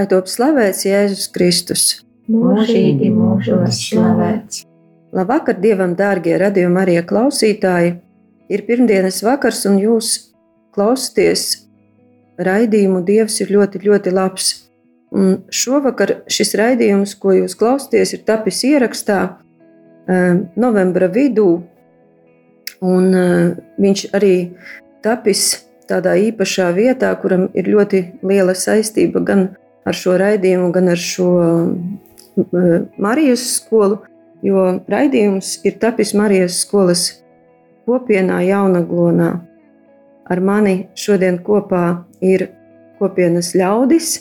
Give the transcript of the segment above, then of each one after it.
Lai top slavēts Jēzus Kristus. Mūžīgi mūžos slavēts. Labvakar, Dievam, dārgie radījuma arī klausītāji! Ir pirmdienas vakars, un jūs klausāties raidījumu Dievs ir ļoti, ļoti labs. Un šovakar šis raidījums, ko jūs klausāties, ir tapis ierakstā um, novembra vidū, un uh, viņš arī tapis tādā īpašā vietā, kuram ir ļoti liela saistība gan ar šo raidījumu, gan ar šo Marijas skolu, jo raidījums ir tapis Marijas skolas kopienā Jaunaglonā. Ar mani šodien kopā ir kopienas ļaudis.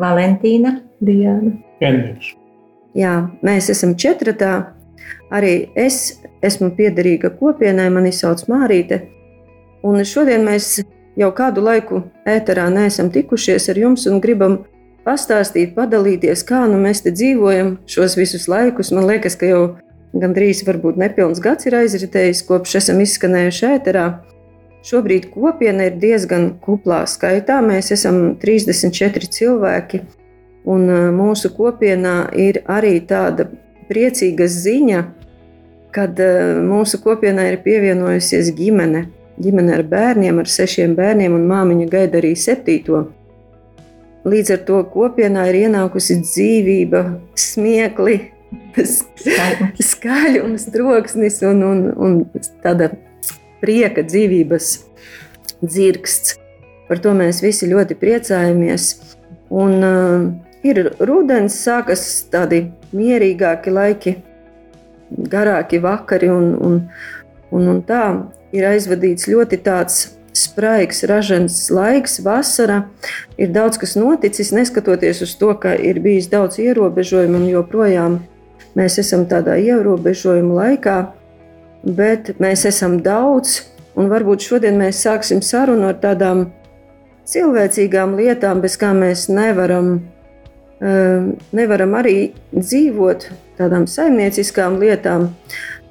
Valentīna, Diana, Henriks. Jā, mēs esam četratā. Arī es esmu piederīga kopienai, mani sauc Mārīte. Un šodien mēs jau kādu laiku ēterā neesam tikušies ar jums un gribam pastāstīt, padalīties, kā nu mēs te dzīvojam šos visus laikus. Man liekas, ka jau gandrīz varbūt nepilns gads ir aizritējis, kopš esam izskanējuši ēterā. Šobrīd kopiena ir diezgan kuplā skaitā. Mēs esam 34 cilvēki, un mūsu kopienā ir arī tāda priecīga ziņa, kad mūsu kopienā ir pievienojusies ģimene. Ģimene ar bērniem, ar sešiem bērniem, un māmiņa gaida arī septīto. Līdz ar to kopienā ir ienākusi dzīvība, smiekli, skaļums, troksnis un, un, un tāda prieka dzīvības dzirksts. Par to mēs visi ļoti priecājamies. Un, uh, ir rudens, sākas tādi mierīgāki laiki, garāki vakari, un, un, un, un tā ir aizvadīts ļoti tāds spraigs, ražants laiks, vasara. Ir daudz kas noticis, neskatoties uz to, ka ir bijis daudz ierobežojumu un joprojām mēs esam tādā ierobežojuma laikā, bet mēs esam daudz. Un varbūt šodien mēs sāksim sarunu ar tādām cilvēcīgām lietām, bez kā mēs nevaram, ehm, nevaram arī dzīvot, tādām saimnieciskām lietām.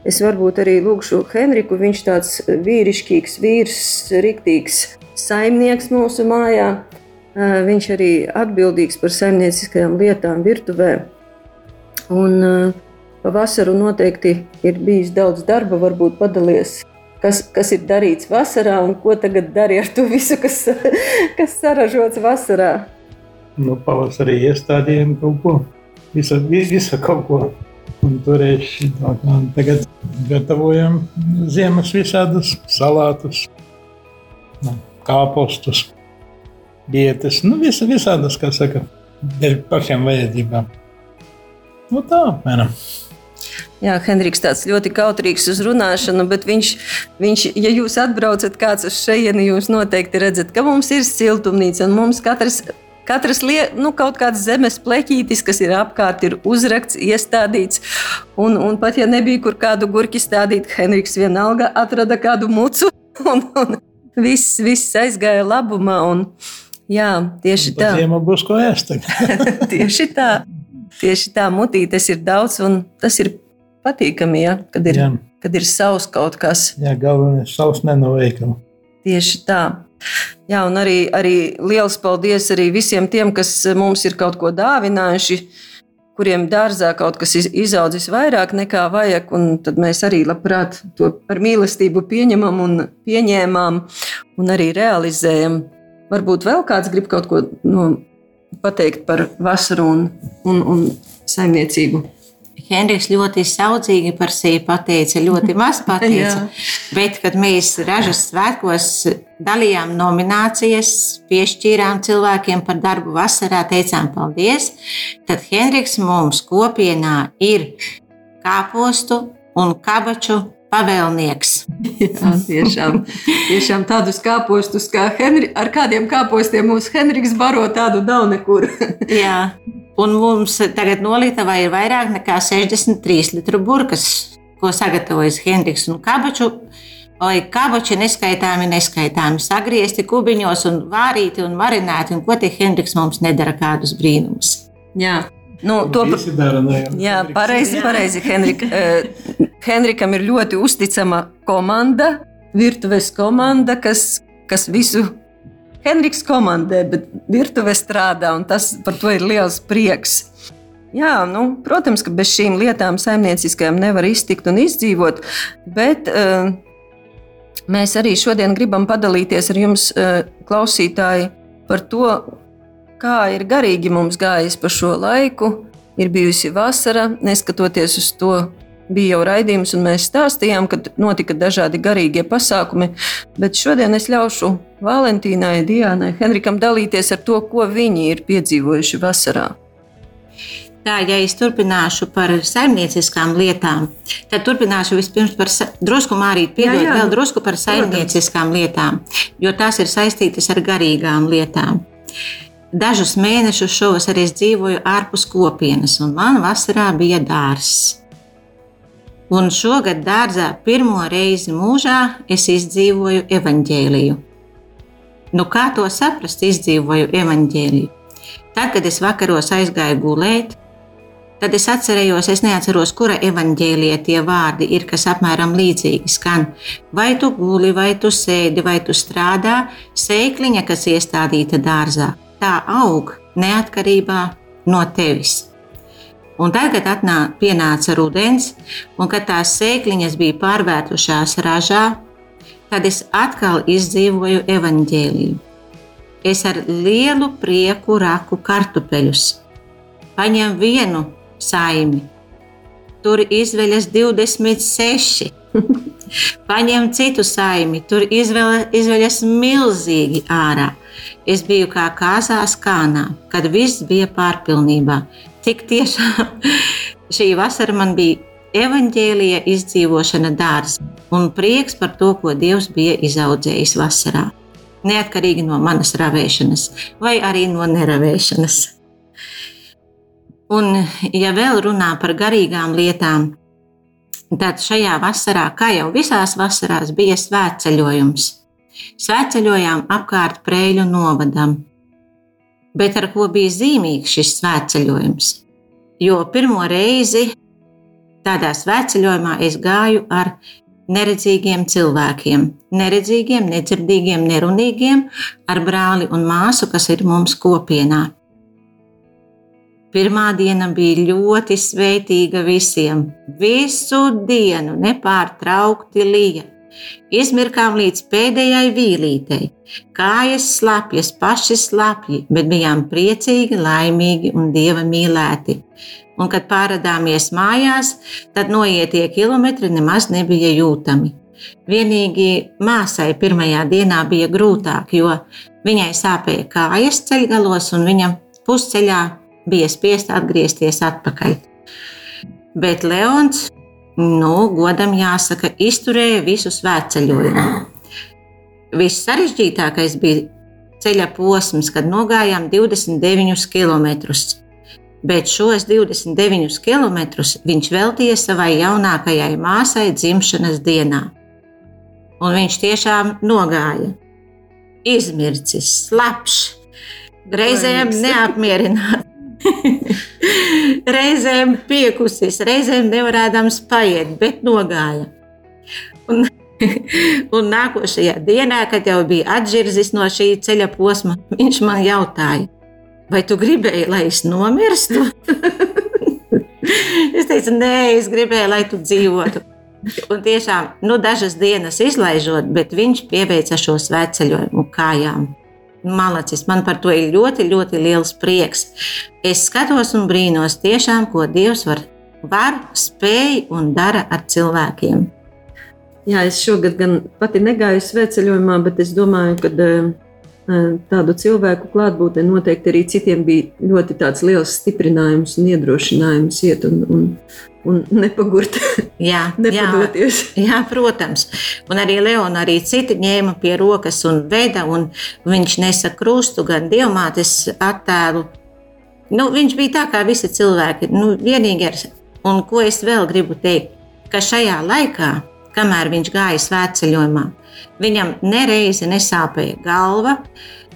Es varbūt arī lūgšu Henriku. Viņš tāds vīrišķīgs, vīrs, riktīgs saimnieks mūsu mājā. Viņš arī atbildīgs par saimnieciskajām lietām virtuvē. Un pavasaru noteikti ir bijis daudz darba, varbūt padalies. Kas, kas ir darīts vasarā un ko tagad darīt ar to visu, kas, kas saražots vasarā? Nu, pavasarī iestādījām kaut ko, visu, visu kaut ko. Un turējuši tagad gatavojam ziemas visādus salātus, nu, kāpostus, vietas, nu visa, visādas, kā saka, dēļ pašiem vajadzībām. Nu tā, apmēram. Jā, Henriks tāds ļoti kautrīgs uz runāšanu, bet viņš, viņš, ja jūs atbraucat kāds uz šejieni, jūs noteikti redzat, ka mums ir siltumnīca un mums katrs Katras lieta, nu, kaut kāds zemes pleķītis, kas ir apkārt, ir uzrakts, iestādīts. Un, un pat ja nebija kur kādu gurķi stādīt, Henriks vienalga atrada kādu mucu. Un, un viss, viss aizgāja labumā. Un, jā, tieši tā. Ziemā būs ko ēst. tieši tā. Tieši tā, mutītes ir daudz, un tas ir patīkami, ja, kad, ir, jā. kad ir savs kaut kas. Jā, galvenais savs nenoveikums. Tieši tā. Jā, un arī, arī liels paldies arī visiem tiem, kas mums ir kaut ko dāvinājuši, kuriem dārzā kaut kas izaudzis vairāk nekā vajag. Tad mēs arī labprāt to ar mīlestību pieņemam un pieņēmām un arī realizējam. Varbūt vēl kāds grib kaut ko no, pateikt par vasaru un, un, un saimniecību. Henrijs ļoti saudzīgi par sevi pateica, ļoti maz pateica. bet, kad mēs ražas svētkos dalījām nominācijas, piešķīrām cilvēkiem par darbu vasarā, teicām paldies, tad Henrijs mums kopienā ir kāpostu un kabaču pavēlnieks. Jā, tiešām, tiešām tādus kāpostus, kā Henri, ar kādiem kāpostiem mūsu Henriks baro, tādu nav nekur. Jā, un mums tagad noliktavā ir vairāk nekā 63 litru burkas, ko sagatavojas Henriks un Kabaču. Oi, kabači neskaitāmi, neskaitāmi, sagriezti kubiņos un vārīti un marinēti, un ko tie Henriks mums nedara kādus brīnumus. Jā, nu, to Visi dara, ne jau Jā, pareizi, pareizi. Henrik, eh, Henrikam ir ļoti uzticama komanda, virtuves komanda, kas, kas visu Henriks komandē, bet virtuve strādā, un tas par to ir liels prieks. Jā, nu, protams, ka bez šīm lietām saimnieciskajām nevar iztikt un izdzīvot, bet uh, mēs arī šodien gribam padalīties ar jums, uh, klausītāji, par to, kā ir garīgi mums gājis pa šo laiku. Ir bijusi vasara, neskatoties uz to, bija jau raidījums, un mēs stāstījām, ka notika dažādi garīgie pasākumi. Bet šodien es ļaušu Valentīnai, Dienai, Henrikam dalīties ar to, ko viņi ir piedzīvojuši vasarā. Tā, ja es turpināšu par saimnieciskām lietām, tad turpināšu vispirms par drusku mārīt, piedod, Jā, jā. vēl drusku par saimnieciskām lietām, jo tās ir saistītas ar garīgām lietām. Dažus mēnešus šovasar es dzīvoju ārpus kopienas, un man vasarā bija dārzs. Un šogad dārzā pirmo reizi mūžā es izdzīvoju evaņģēliju. Nu, kā to saprast, izdzīvoju evaņģēliju? Tad, kad es vakaros aizgāju gulēt, tad es atcerējos, es neatceros, kura evaņģēlīja tie vārdi ir, kas apmēram līdzīgi skan. Vai tu guli, vai tu sēdi, vai tu strādā, sēkliņa, kas iestādīta dārzā, tā aug neatkarībā no tevis. Un tad, kad atnā, pienāca rudens, un kad tās sēkliņas bija pārvērtušās ražā, tad es atkal izdzīvoju evaņģēliju. Es ar lielu prieku raku kartupeļus. Paņem vienu saimi, tur izveļas 26. Paņem citu saimi, tur izveļas milzīgi ārā. Es biju kā kāzās kānā, kad viss bija pārpilnībā. Tik tiešām šī vasara man bija evaņģēlīja izdzīvošana dārzā un prieks par to, ko Dievs bija izaudzējis vasarā. Neatkarīgi no manas ravēšanas vai arī no neravēšanas. Un, ja vēl runā par garīgām lietām, tad šajā vasarā, kā jau visās vasarās, bija svētceļojums. Svētceļojām apkārt Prēļu novadam. Bet ar ko bija zīmīgs šis svētceļojums? Jo pirmo reizi tādā svētceļojumā es gāju ar neredzīgiem cilvēkiem, neredzīgiem, nedzirdīgiem, nerunīgiem, ar brāli un māsu, kas ir mums kopienā. Pirmā diena bija ļoti svētīga visiem. Visu dienu nepārtraukti lija. Izmirkām līdz pēdējai vīlītei. Kājas slapjas, paši slapji, bet bijām priecīgi, laimīgi un dieva mīlēti. Un, kad pārādāmies mājās, tad noietie kilometri nemaz nebija jūtami. Vienīgi māsai pirmajā dienā bija grūtāk, jo viņai sāpēja kājas ceļgalos, un viņa pusceļā bija spiesta atgriezties atpakaļ. Bet Leons, nu, godam jāsaka, izturēja visu svētceļojumu. Viss sarežģītākais bija ceļa posms, kad nogājām 29 km. Bet šos 29 km viņš veltīja savai jaunākajai māsai dzimšanas dienā. Un viņš tiešām nogāja. Izmircis, slapjš, reizēm neapmierināts. reizēm piekusis, reizēm nevarēdams paiet, bet nogāja. Un, un nākošajā dienā, kad jau bija atžirzis no šī ceļa posma, viņš man jautāja, vai tu gribēji, lai es nomirstu? es teicu, nē, es gribēju, lai tu dzīvotu. Un tiešām, nu, dažas dienas izlaižot, bet viņš pieveica šo svētceļojumu kājām. Malacis, man par to ir ļoti, ļoti liels prieks. Es skatos un brīnos tiešām, ko Dievs var, var spēj un dara ar cilvēkiem. Jā, es šogad gan pati negāju svētceļojumā, bet es domāju, ka uh, tādu cilvēku klātbūtne noteikti arī citiem bija ļoti liels stiprinājums un iedrošinājums iet un, un, un nepagurt, Jā, jā, nepadoties. jā, protams. Un arī Leona, arī citi ņēma pie rokas un veda, un viņš nesa krustu gan dievmātes attēlu. Nu, viņš bija tā kā visi cilvēki. Nu, vienīgais, un ko es vēl gribu teikt, ka šajā laikā, kamēr viņš gāja svētceļojumā, viņam nereizi nesāpēja galva,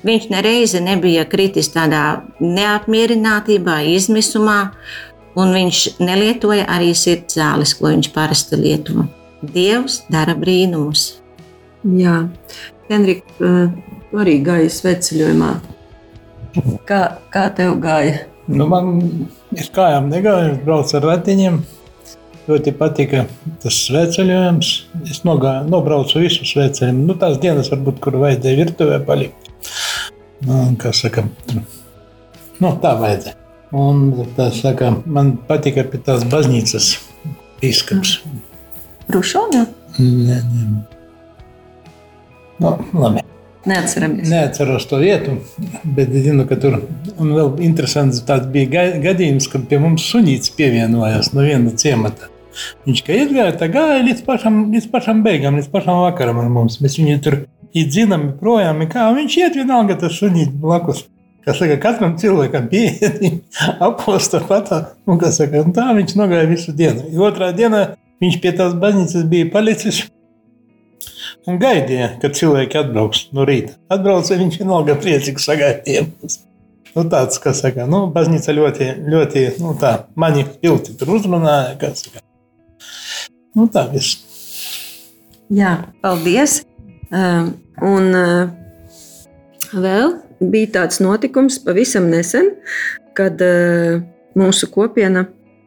viņš nereizi nebija kritis tādā neapmierinātībā, izmisumā, un viņš nelietoja arī sirds zāles, ko viņš parasti lieto. Dievs dara brīnumus. Jā, Henrika, eh, tu arī gāji sveceļojumā. Kā, kā tev gāja? Nu, man es kājām negāju, es braucu ar ratiņiem. Ļoti patika tas sveceļojums. Es nogāju, nobraucu visu sveceļojumu. Nu, tās dienas, varbūt, kur vajadzēja virtuvē palikt. Nu, kā saka, nu, tā vajadzēja. Un tā saka, man patika pie tās baznīcas pīskaps. Rušonā? Nē, nē. Nu, labi. Neatceramies. Neatceros to vietu, bet zinu, ka tur un vēl interesants tāds bija ga- gadījums, kad pie mums sunīts pievienojās no viena ciemata. Viņš kā iegāja, tā gāja līdz pašam, līdz pašam beigām, līdz pašam vakaram ar mums. Mēs viņu tur iedzinām projām, kā viņš iet vienalga tas sunīts blakus. Kā saka, katram cilvēkam pieiet, aposta patā, un kā saka, un tā viņš nogāja visu dienu. I Otrā dienā viņš pie tās baznīcas bija palicis un gaidīja, kad cilvēki atbrauks no rīta. Atbrauca viņš vienalga priecīgi sagaidīja. mūs. Nu, tāds, kas saka, nu, baznīca ļoti, ļoti, nu, tā, mani pilti tur uzrunāja, kas saka. Nu, tā viss. Jā, paldies. Um, un uh, vēl bija tāds notikums pavisam nesen, kad uh, mūsu kopiena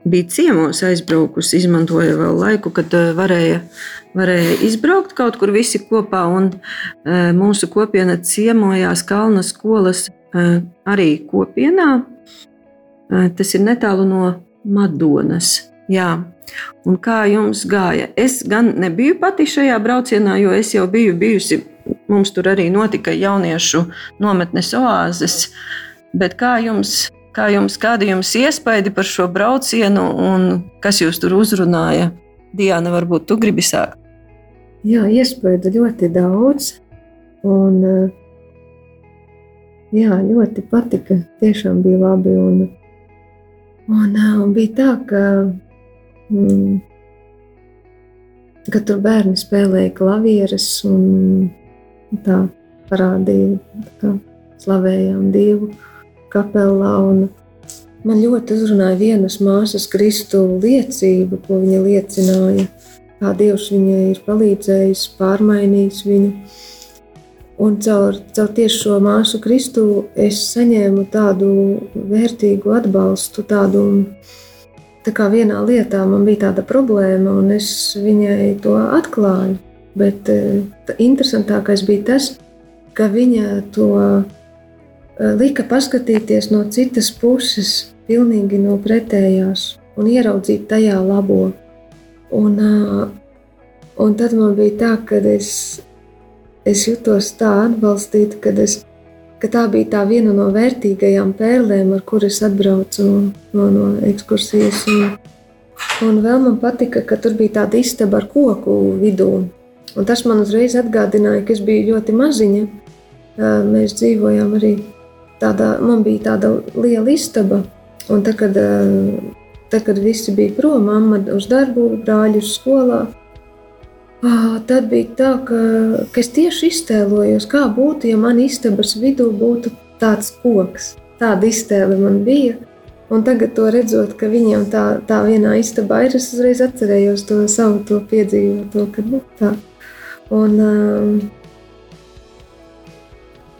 bija ciemos aizbraukusi, izmantoja vēl laiku, kad uh, varēja, varēja izbraukt kaut kur visi kopā. Un, uh, mūsu kopiena ciemojās Kalna skolas arī kopienā. Tas ir netālu no Madonas. Jā. Un kā jums gāja? Es gan nebiju pati šajā braucienā, jo es jau biju bijusi. Mums tur arī notika jauniešu nometnes oāzes. Bet kā jums, kā jums, kāda jums iespaidi par šo braucienu un kas jūs tur uzrunāja? Diana, varbūt tu gribi sākt? Jā, iespēja ļoti daudz. Un, eh, jā, ļoti patika. Tiešām bija labi. Un, un, eh, un bija tā, ka, mm, ka tur bērni spēlēja klavieres un tā parādīja, kā slavējām Dievu kapelā. Man ļoti uzrunāja vienas māsas Kristu liecību, ko viņa liecināja kā Dievs viņai ir palīdzējis, pārmainījis viņu. Un caur, caur tieši šo māsu Kristu es saņēmu tādu vērtīgu atbalstu, tādu tā kā vienā lietā man bija tāda problēma, un es viņai to atklāju. Bet eh, tā, interesantākais bija tas, ka viņa to eh, lika paskatīties no citas puses, pilnīgi no pretējās, un ieraudzīt tajā labo. Un, ā, un tad man bija tā, ka es, es jutos tā atbalstīta, ka, es, ka tā bija tā viena no vērtīgajām pērlēm, ar kuras atbraucu no, no ekskursijas. Un, un vēl man patika, ka tur bija tāda istaba ar koku vidū. Un tas man uzreiz atgādināja, ka es biju ļoti maziņa. Mēs dzīvojām arī tādā, man bija tāda liela istaba. Un tad, kad Tad, kad visi bija prom, mamma uz darbu, brāļi uz skolā, tad bija tā, ka, ka es tieši iztēlojos, kā būtu, ja man istabas vidū būtu tāds koks. Tāda iztēle man bija. Un tagad, redzot, ka viņiem tā, tā vienā istabā ir, es uzreiz atcerējos to savu to piedzīvoto. Ka, nu, tā. Un,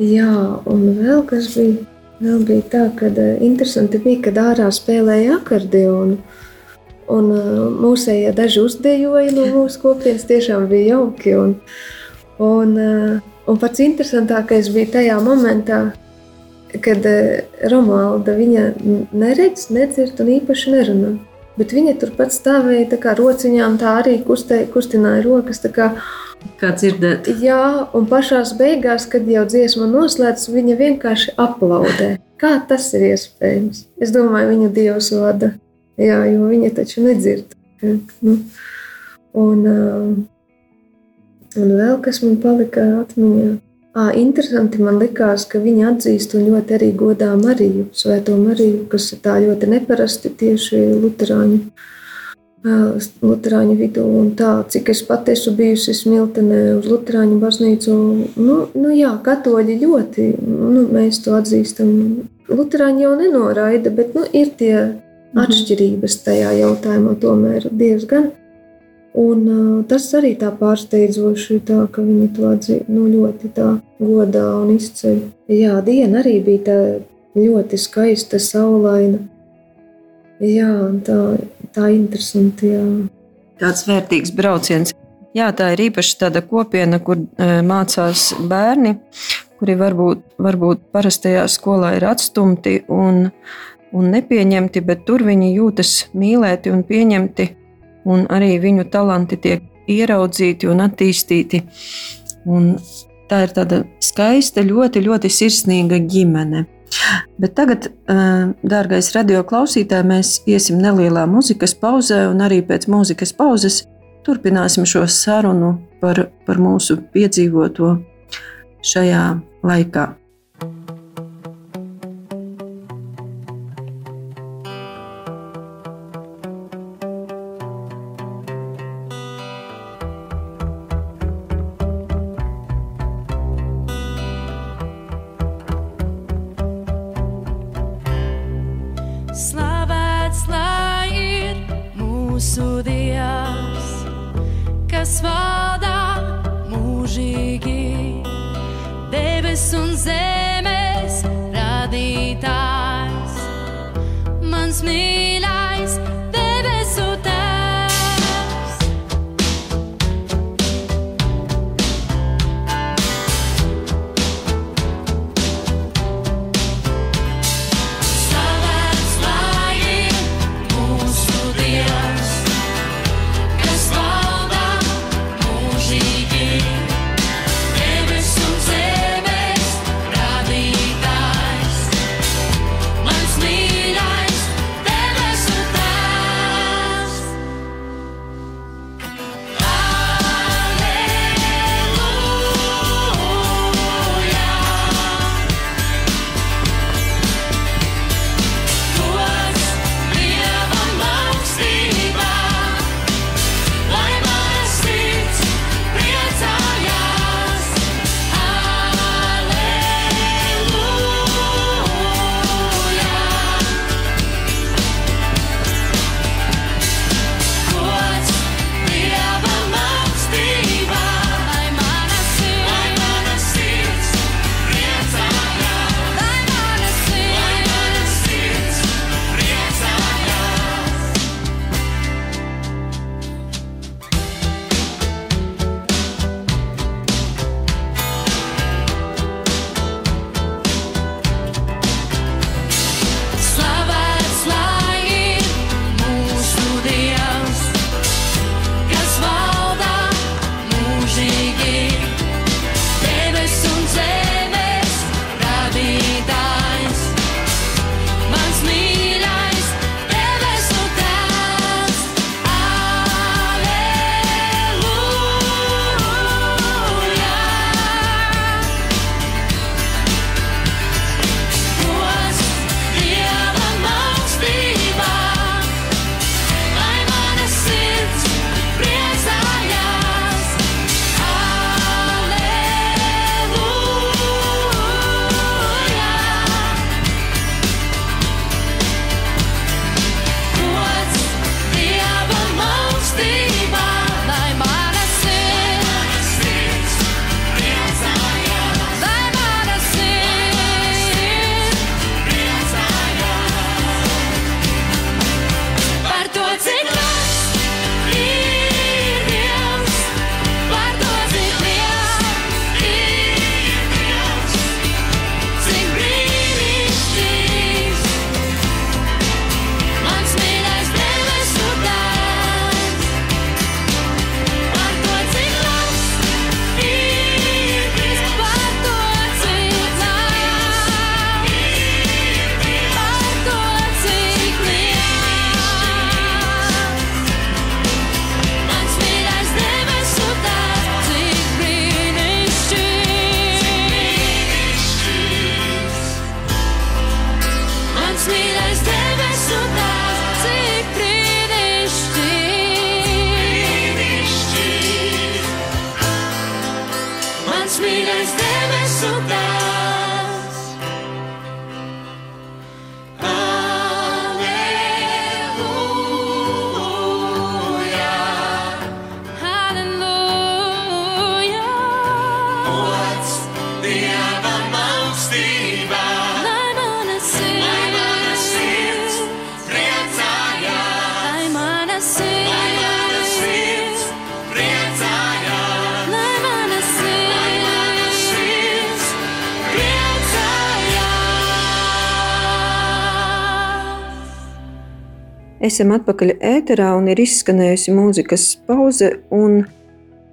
jā, un vēl kas bija. Vēl bija tā, ka uh, interesanti bija, kad ārā spēlēja akordeonu. Un uh, mūsējie daži uzdejoja no mūsu kopienas, tiešām bija jauki. Un, un, uh, un pats interesantākais bija tajā momentā, kad Romalda viņa neredz, nedzird un īpaši nerunā. Bet viņa turpat stāvēja tā kā rociņām, tā arī kustē, kustināja rokas. Kā, Kā dzirdēt? Jā, un pašā beigās, kad jau dziesma noslēdzas, viņa vienkārši aplaudē. Kā tas ir iespējams? Es domāju, viņa dievs vada. Jā, jo viņa taču nedzird. Nu, un, un vēl kas man palika atmiņā. Interesanti man likās, ka viņi atzīst un ļoti arī godā Mariju, Svēto Mariju, kas ir tā ļoti neparasti tieši Lutāņu Lutāņu vidū. Tā, cik es pati esmu bijusi Smiltenē uz Lutāņu baznīcu, nu, nu jā, katoļi ļoti, nu, mēs to atzīstam. Lutāņi jau nenoraida, bet nu, ir tie mhm. atšķirības tajā jautājumā, tomēr diezgan. Un, uh, tas arī tā pārsteidzoši, tā, ka viņi to atzīst nu, ļoti godā un izceļ. Jā, diena arī bija tā ļoti skaista, saulaina. Jā, tā, tā interesanti. Jā. Tāds vērtīgs brauciens. Jā, tā ir īpaši tāda kopiena, kur e, mācās bērni, kuri varbūt, varbūt parastajā skolā ir atstumti un, un nepieņemti, bet tur viņi jūtas mīlēti un pieņemti, un arī viņu talanti tiek ieraudzīti un attīstīti. Un tā ir tāda skaista, ļoti, ļoti sirsnīga ģimene. Bet tagad, dārgais radio klausītāj, mēs iesim nelielā muzikas pauzē, un arī pēc muzikas pauzes turpināsim šo sarunu par, par mūsu piedzīvoto šajā laikā. Esam atpakaļ ēterā un ir izskanējusi mūzikas pauze.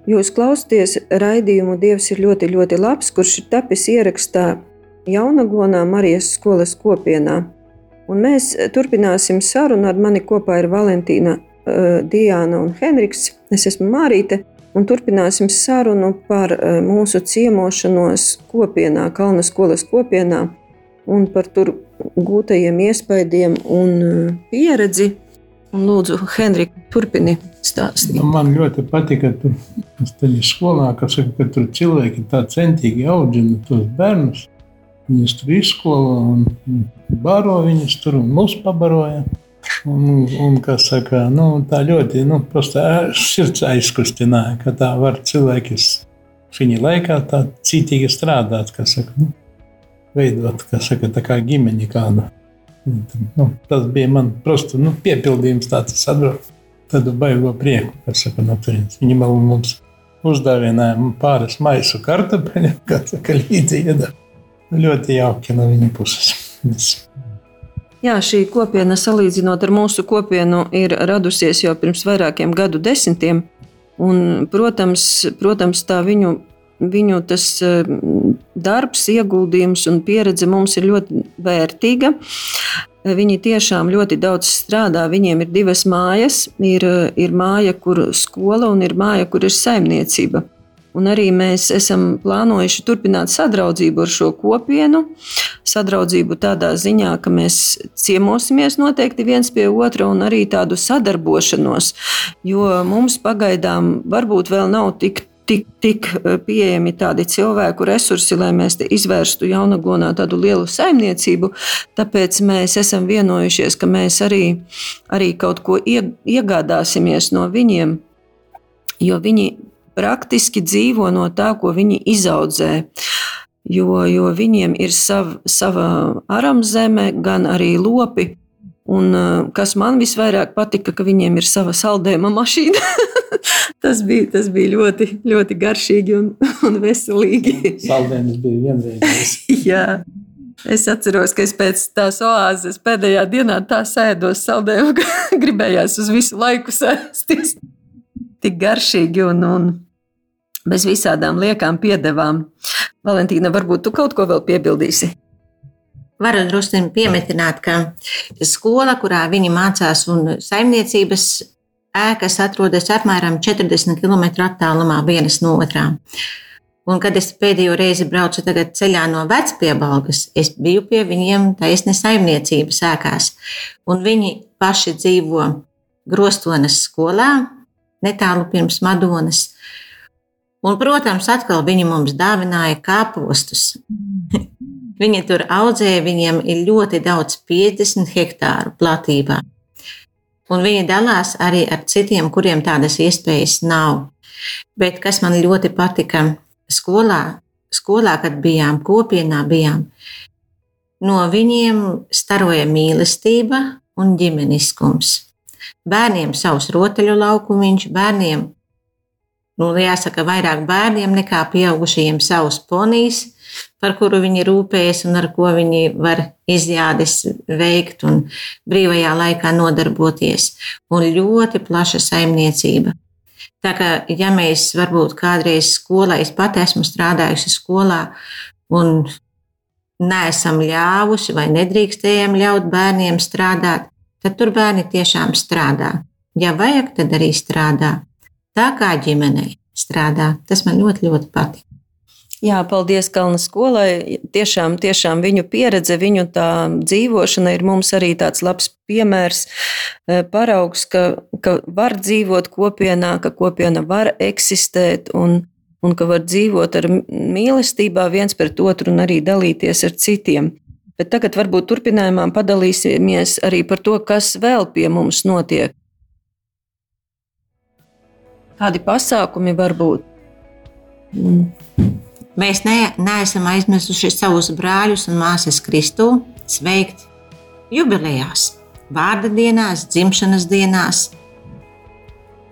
Jūs klausāties raidījumu Dievs ir ļoti, ļoti labs, kurš ir tapis ierakstā Jaunaglonā Marijas skolas kopienā. Un mēs turpināsim sarunu ar mani kopā ir Valentīna, uh, Diana un Henriks. Es esmu Mārīte un turpināsim sarunu par uh, mūsu ciemošanos kopienā, Kalna skolas kopienā un par tur gūtajiem iespaidiem un uh, pieredzi. Lūdzu, Henrika, turpini stāstīt. Nu, man ļoti patika, ka tur skolā, ka, saka, ka tur cilvēki tā centīgi audzina tos bērnus. Viņus tur izskolo un baro viņus tur un mūs pabaroja. Un, un kas saka, nu, tā ļoti nu, sirds aizkustināja, ka tā var cilvēki viņa laikā tā cītīgi strādāt. Saka, nu, veidot saka, kā ģimeni kādu. Nu, tas bija man prostu, nu, piepildījums, tāds saprotu. Tādu baigo prieku, kas saka, no turienes. Viņi vēl mums uzdāvināja pāris maisu kartupeļu, kā saka, līdzi iedara. Ļoti jauki no viņa puses. Jā, šī kopiena, salīdzinot ar mūsu kopienu, ir radusies jau pirms vairākiem gadu desmitiem. Un, protams, protams, tā viņu Viņu tas eh, darbs, ieguldījums un pieredze mums ir ļoti vērtīga. Viņi tiešām ļoti daudz strādā. Viņiem ir divas mājas. Ir, ir māja, kur ir skola, un ir māja, kur ir saimniecība. Un arī mēs esam plānojuši turpināt sadraudzību ar šo kopienu. Sadraudzību tādā ziņā, ka mēs ciemosimies noteikti viens pie otra un arī tādu sadarbošanos. Jo mums pagaidām varbūt vēl nav tik tik, tik eh, pieejami tādi cilvēku resursi, lai mēs izvērstu jaunagonā tādu lielu saimniecību. Tāpēc mēs esam vienojušies, ka mēs arī, arī kaut ko iegādāsimies no viņiem, jo viņi praktiski dzīvo no tā, ko viņi izaudzē. Jo, jo viņiem ir sav, sava aramzeme, gan arī lopi. Un, eh, kas man visvairāk patika, ka viņiem ir sava saldējuma mašīna. tas, bija, tas bija ļoti, ļoti garšīgi un, un veselīgi. Saldējums bija vienreizējs. Jā. Es atceros, ka es pēc tās oāzes pēdējā dienā tā sēdos saldējumu, ka gribējās uz visu laiku sēsties. Tik garšīgi un, un bez visādām liekām piedevām. Valentīna, varbūt tu kaut ko vēl piebildīsi? Varu drusku piemetināt, ka skola, kurā viņi mācās, un saimniecības ēkas atrodas apmēram 40 km attālumā vienas no otrām. Un, kad es pēdējo reizi braucu ceļā no vecpiebalgas, es biju pie viņiem taisne saimniecības ēkās. Un viņi paši dzīvo Grostonas skolā, netālu pirms Madonas. Un, protams, atkal viņi mums dāvināja kāpostus. Viņi tur audzēja, viņiem ir ļoti daudz, 50 hektāru platībā un viņi dalās arī ar citiem, kuriem tādas iespējas nav. Bet kas man ļoti patika skolā, skolā kad bijām, kopienā bijām, no viņiem staroja mīlestība un ģimeniskums. Bērniem savs rotaļu laukumiņš, bērniem, nu, jāsaka, vairāk bērniem nekā pieaugušajiem savs ponijs, par kuru viņi rūpējas un ar ko viņi var izjādes veikt un brīvajā laikā nodarboties. Un ļoti plaša saimniecība. Tā kā, ja mēs varbūt kādreiz skolā, es pat esmu strādājusi skolā un neesam ļāvusi vai nedrīkstējam ļaut bērniem strādāt, tad tur bērni tiešām strādā. Ja vajag, tad arī strādā. Tā kā ģimenei strādā. Tas man ļoti, ļoti patīk. Jā, paldies Kalnu skolai. Tiešām, tiešām viņu pieredze, viņu tā dzīvošana ir mums arī tāds labs piemērs, e, paraugs, ka, ka var dzīvot kopienā, ka kopiena var eksistēt un, un ka var dzīvot ar mīlestībā viens pret otru un arī dalīties ar citiem. Bet tagad varbūt turpinājumā padalīsimies arī par to, kas vēl pie mums notiek. Kādi pasākumi var būt? Mm. Mēs ne, neesam aizmirsuši savus brāļus un māsas Kristu sveikt jubilejās, vārda dienās, dzimšanas dienās.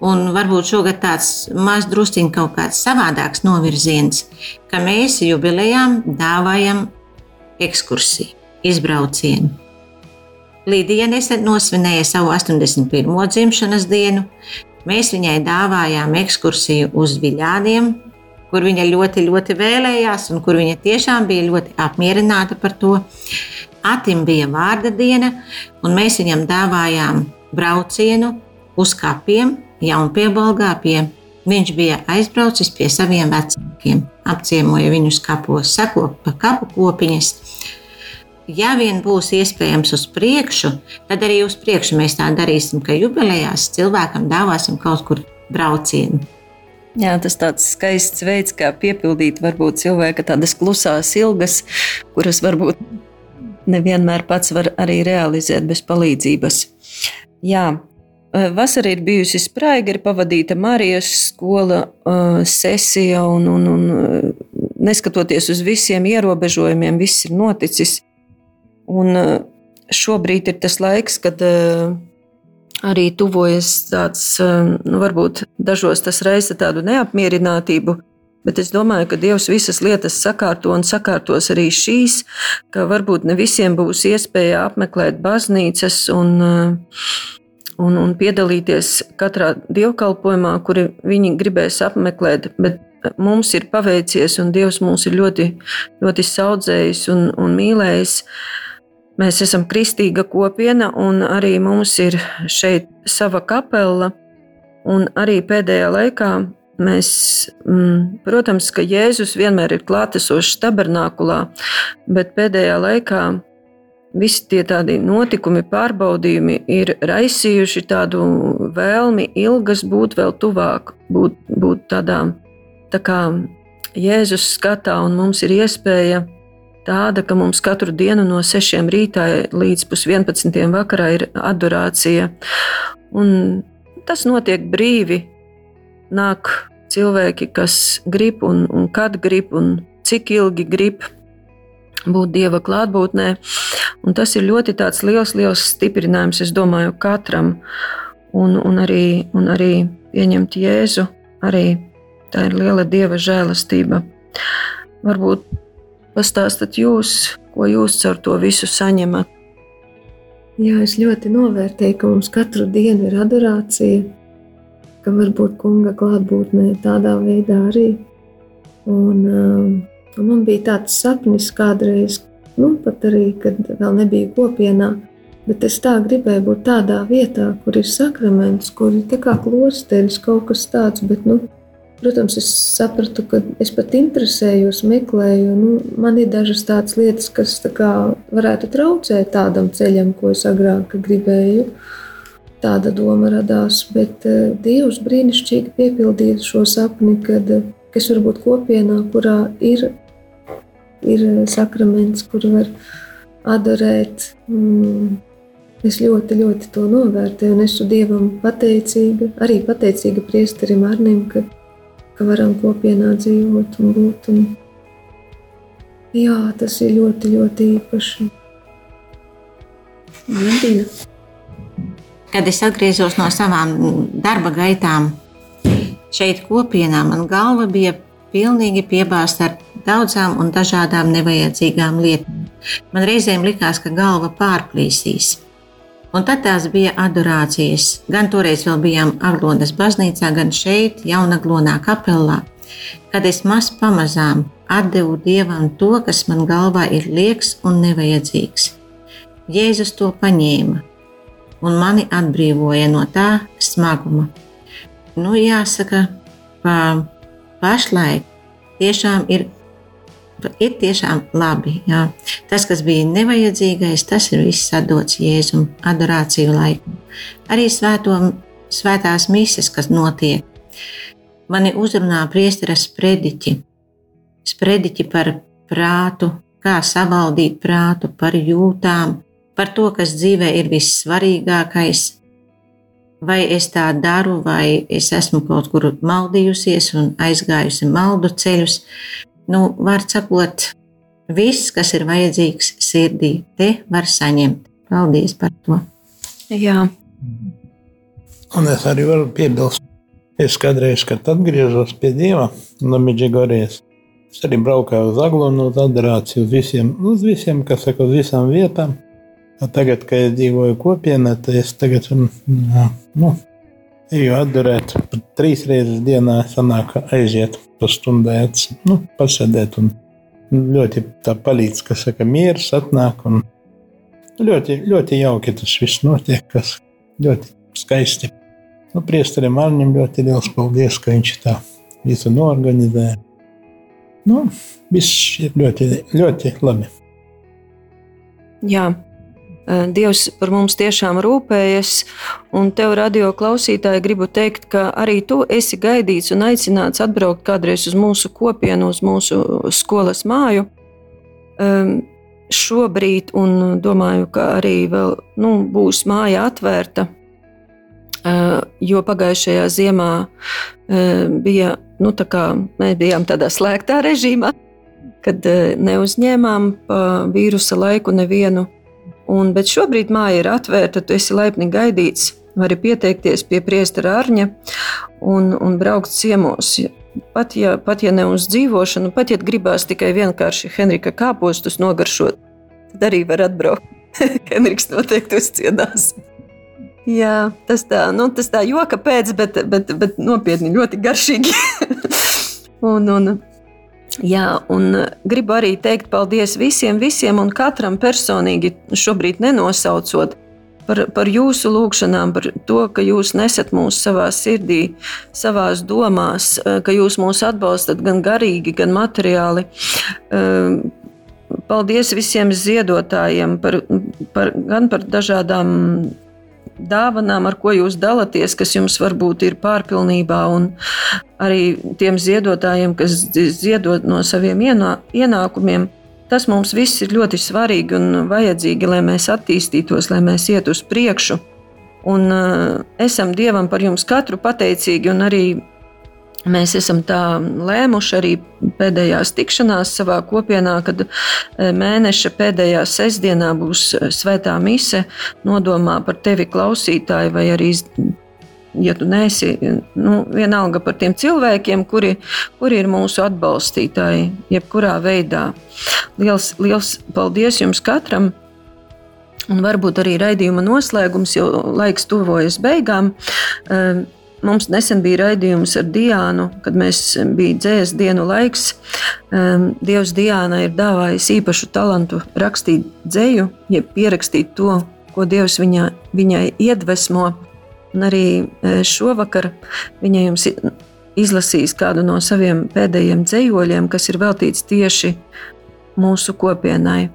Un varbūt šogad tāds maz drusciņš kaut kāds savādāks novirziens, ka mēs jubilejām dāvājam ekskursiju, izbraucienu. Līdija nesen nosvinēja savu 81. dzimšanas dienu. Mēs viņai dāvājām ekskursiju uz Viļāniem, kur viņa ļoti, ļoti vēlējās, un kur viņa tiešām bija ļoti apmierināta par to. Atim bija vārda diena, un mēs viņam dāvājām braucienu uz kapiem, Jaunpiebalgā pie. Viņš bija aizbraucis pie saviem vecākiem, apciemoja viņus kapos, sakopa pa kapu kopiņas ja vien būs iespējams uz priekšu, tad arī uz priekšu mēs tā darīsim, ka jubilejās cilvēkam dāvāsim kaut kur braucienu. Jā, tas tāds skaists veids, kā piepildīt varbūt cilvēka tādas klusās ilgas, kuras varbūt nevienmēr pats var arī realizēt bez palīdzības. Jā, Vasara ir bijusi spraiga, ir pavadīta Marijas skola, sesija, un, un, un neskatoties uz visiem ierobežojumiem, viss ir noticis. Un eh, šobrīd ir tas laiks, kad eh, arī tuvojas tāds, eh, nu, varbūt dažos tas raisa tādu neapmierinātību. Bet es domāju, ka Dievs visas lietas sakārto un sakārtos arī šīs, ka varbūt ne visiem būs iespēja apmeklēt baznīcas un, un, un piedalīties katrā dievkalpojumā, kuri viņi gribēs apmeklēt. Bet mums ir paveicies, un Dievs mūs ir ļoti, ļoti saudzējis un, un mīlējis. Mēs esam kristīga kopiena, un arī mums ir šeit sava kapela. Un arī pēdējā laikā mēs, mm, protams, ka Jēzus vienmēr ir klātesošs tabernākulā, bet pēdējā laikā visi tie tādi notikumi, pārbaudījumi ir raisījuši tādu vēlmi ilgas būt vēl tuvāk, būt, būt tādām tā kā Jēzus skatā, un mums ir iespēja tāda, ka mums katru dienu no 6 rītā līdz 11. vakarā ir adorācija. Un tas notiek brīvi. Nāk cilvēki, kas grib un, un kad grib un cik ilgi grib būt Dieva klātbūtnē. Un tas ir ļoti liels, liels stiprinājums, es domāju, katram. Un, un, arī, un arī pieņemt Jēzu, arī tā ir liela Dieva žēlastība. Varbūt Pastāstiet jūs, ko jūs ar to visu saņemat. Jā, es ļoti novērtēju, ka mums katru dienu ir adorācija, ka varbūt kunga klātbūtnē tādā veidā arī. Un, um, man bija tāds sapnis kādreiz, nu, pat arī, kad vēl nebija kopienā, bet es tā gribēju būt tādā vietā, kur ir sakraments, kur ir tā kā klosteris, kaut kas tāds, bet, nu, Protams, es sapratu, ka es pat interesējos, meklēju. Nu, man ir dažas tādas lietas, kas tā kā, varētu traucēt tādam ceļam, ko es agrāk gribēju. Tāda doma radās, bet uh, Dievs brīnišķīgi piepildīja šo sapni, kad uh, es varu būt kopienā, kurā ir, ir sakraments, kur var adorēt. Mm, Es ļoti, ļoti to novērtēju, un esmu Dievam pateicīga, arī pateicīga priesterim Arnim, ka ka varam kopienā dzīvot un būt. Un... Jā, tas ir ļoti, ļoti īpaši. Medina. Kad es atgriezos no savām darba gaitām šeit, kopienā, man galva bija pilnīgi piebāzta ar daudzām un dažādām nevajadzīgām lietām. Man reizēm likās, ka galva pārplīsīs. Un tad tās bija adorācijas. Gan toreiz vēl bijām Aglonas baznīcā, gan šeit, Jaunaglonā kapelā, kad es maz pamazām atdevu Dievam to, kas man galvā ir lieks un nevajadzīgs. Jēzus to paņēma un mani atbrīvoja no tā smaguma. Nu, jāsaka, pa pašlaik tiešām ir ir tiešām labi. Jā. Tas, kas bija nevajadzīgais, tas ir viss atdots Jēzum adorāciju laiku. Arī svēto, svētās mises, kas notiek. Mani uzrunā priesteras sprediķi. Sprediķi par prātu, kā savaldīt prātu, par jūtām, par to, kas dzīvē ir vissvarīgākais. Vai es tā daru, vai es esmu kaut kur maldījusies un aizgājusi maldu ceļus, nu, var sakot, viss, kas ir vajadzīgs sirdī, te var saņemt. Paldies par to. Jā. Un es arī varu piebilst, es kādreiz, kad atgriezos pie Dieva no Midžigorijas, es arī braukāju uz Aglonu, uz Adarāciju, uz visiem, uz visiem, kas saka, uz visām vietām. Tagad, kad es dzīvoju kopienā, tad es tagad nu, eju atdurēt. Pat trīs reizes dienā sanāk aiziet pa stundai, nu, pasēdēt. Un ļoti tā palīdz, ka saka, miers atnāk. Un ļoti, ļoti jauki tas viss notiek, kas ļoti skaisti. Nu, Priesterim Arņam ļoti liels paldies, ka viņš tā visu norganizē. Nu, viss ir ļoti, ļoti labi. Jā, Dievs par mums tiešām rūpējas, un tev, radio klausītāji, gribu teikt, ka arī tu esi gaidīts un aicināts atbraukt kādreiz uz mūsu kopienu, uz mūsu skolas māju. Šobrīd, un domāju, ka arī vēl nu, būs māja atvērta, uh, jo pagājušajā ziemā uh, bija, nu, tā kā mēs bijām tādā slēgtā režīmā, kad neuzņēmām pa vīrusa laiku nevienu Un, bet šobrīd māja ir atvērta, tu esi laipni gaidīts. Vari pieteikties pie priestera Arņa un, un braukt ciemos. Pat ja, pat ja ne uz dzīvošanu, pat ja gribās tikai vienkārši Henrika kāpostus nogaršot, tad arī var atbraukt. Henriks noteikti uzciedās. Jā, tas tā, nu, tas tā joka pēc, bet, bet, bet nopietni ļoti garšīgi. un, un, Jā, un eh, gribu arī teikt paldies visiem, visiem un katram personīgi, šobrīd nenosaucot par, par jūsu lūgšanām, par to, ka jūs nesat mūs savā sirdī, savā domās, eh, ka jūs mūs atbalstat gan garīgi, gan materiāli. Eh, paldies visiem ziedotājiem par, par, gan par dažādām dāvanām, ar ko jūs dalāties, kas jums varbūt ir pārpilnībā, un arī tiem ziedotājiem, kas ziedot no saviem ienākumiem. Tas mums viss ir ļoti svarīgi un vajadzīgi, lai mēs attīstītos, lai mēs iet uz priekšu. Un uh, esam Dievam par jums katru pateicīgi un arī Mēs esam tā lēmuši arī pēdējās tikšanās savā kopienā, kad e, mēneša pēdējā sestdienā būs e, svētā mise, nodomā par tevi klausītāju, vai arī, ja tu neesi, nu, vienalga par tiem cilvēkiem, kuri, kuri ir mūsu atbalstītāji, jebkurā veidā. Liels, liels paldies jums katram! Un varbūt arī raidījuma noslēgums, jo laiks tuvojas beigām. Mums nesen bija raidījums ar Diānu, kad mēs bijām dzēs dienu laiks. Dievs Diāna ir dāvājis īpašu talantu rakstīt dzēju, jeb pierakstīt to, ko Dievs viņa, viņai iedvesmo. Un arī e, šovakar viņa jums izlasīs kādu no saviem pēdējiem dzējoļiem, kas ir veltīts tieši mūsu kopienai.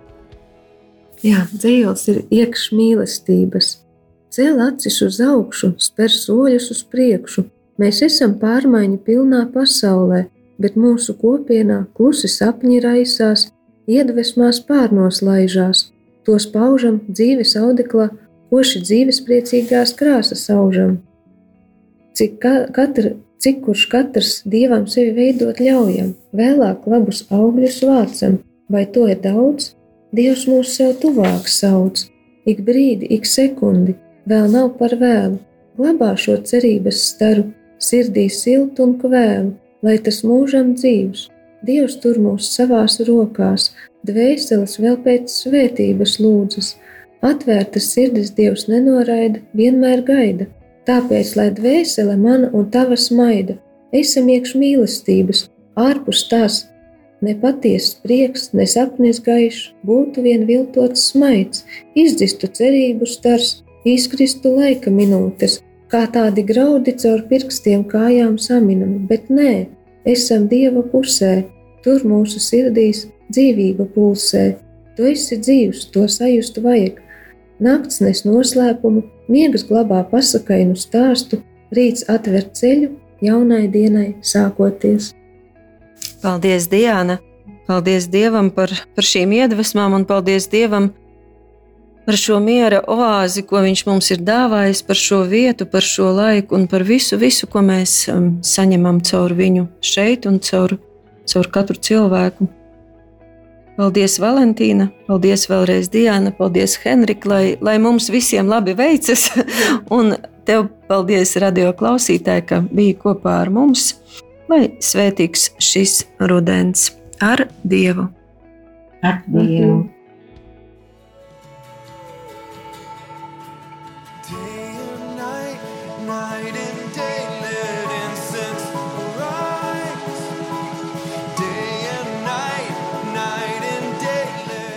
Jā, dzējos ir iekšmīlestības. Cēl acis uz augšu, spēr soļus uz priekšu. Mēs esam pārmaiņu pilnā pasaulē, bet mūsu kopienā klusi sapņi raisās, iedvesmās pārnos laižās. Tos paužam dzīves audeklā, koši dzīvespriecīgās krāsas aužam. Cik, ka, katra, cik kurš katrs dievam sevi veidot ļaujam, vēlāk labus augļus vācam, vai to ir daudz? Dievs mūs sev tuvāk sauc, ik brīdi, ik sekundi, vēl nav par vēlu. Glabā šo cerības staru, sirdī siltu un kvēlu, lai tas mūžam dzīvs. Dievs tur mūs savās rokās, dvēseles vēl pēc svētības lūdzas. Atvērtas sirdis Dievs nenoraida, vienmēr gaida. Tāpēc, lai dvēsele mana un tava smaida, esam iekš mīlestības, ārpus tās nepatiesas prieks, ne sapnis gaišs, būtu vien viltots smaids, izdzistu cerību stars, izkristu laika minūtes, kā tādi graudi caur pirkstiem kājām saminami, bet nē, esam Dieva pusē, tur mūsu sirdīs dzīvība pulsē. Tu esi dzīvs, to sajust vajag. Nakts nes noslēpumu, miegas glabā pasakainu stāstu, rīts atver ceļu jaunai dienai sākoties. Paldies, Diana! Paldies Dievam par, par šīm iedvesmām un paldies Dievam par šo miera oāzi, ko Viņš mums ir dāvājis, par šo vietu, par šo laiku un par visu, visu ko mēs um, saņemam caur viņu šeit un caur, caur katru cilvēku. Paldies, Valentīna, paldies vēlreiz Diana, paldies, Henrika, lai, lai mums visiem labi veicas. un tev paldies, radio klausītāji, ka biji kopā ar mums, lai svētīgs šis rudens ar Dievu. Ar Dievu.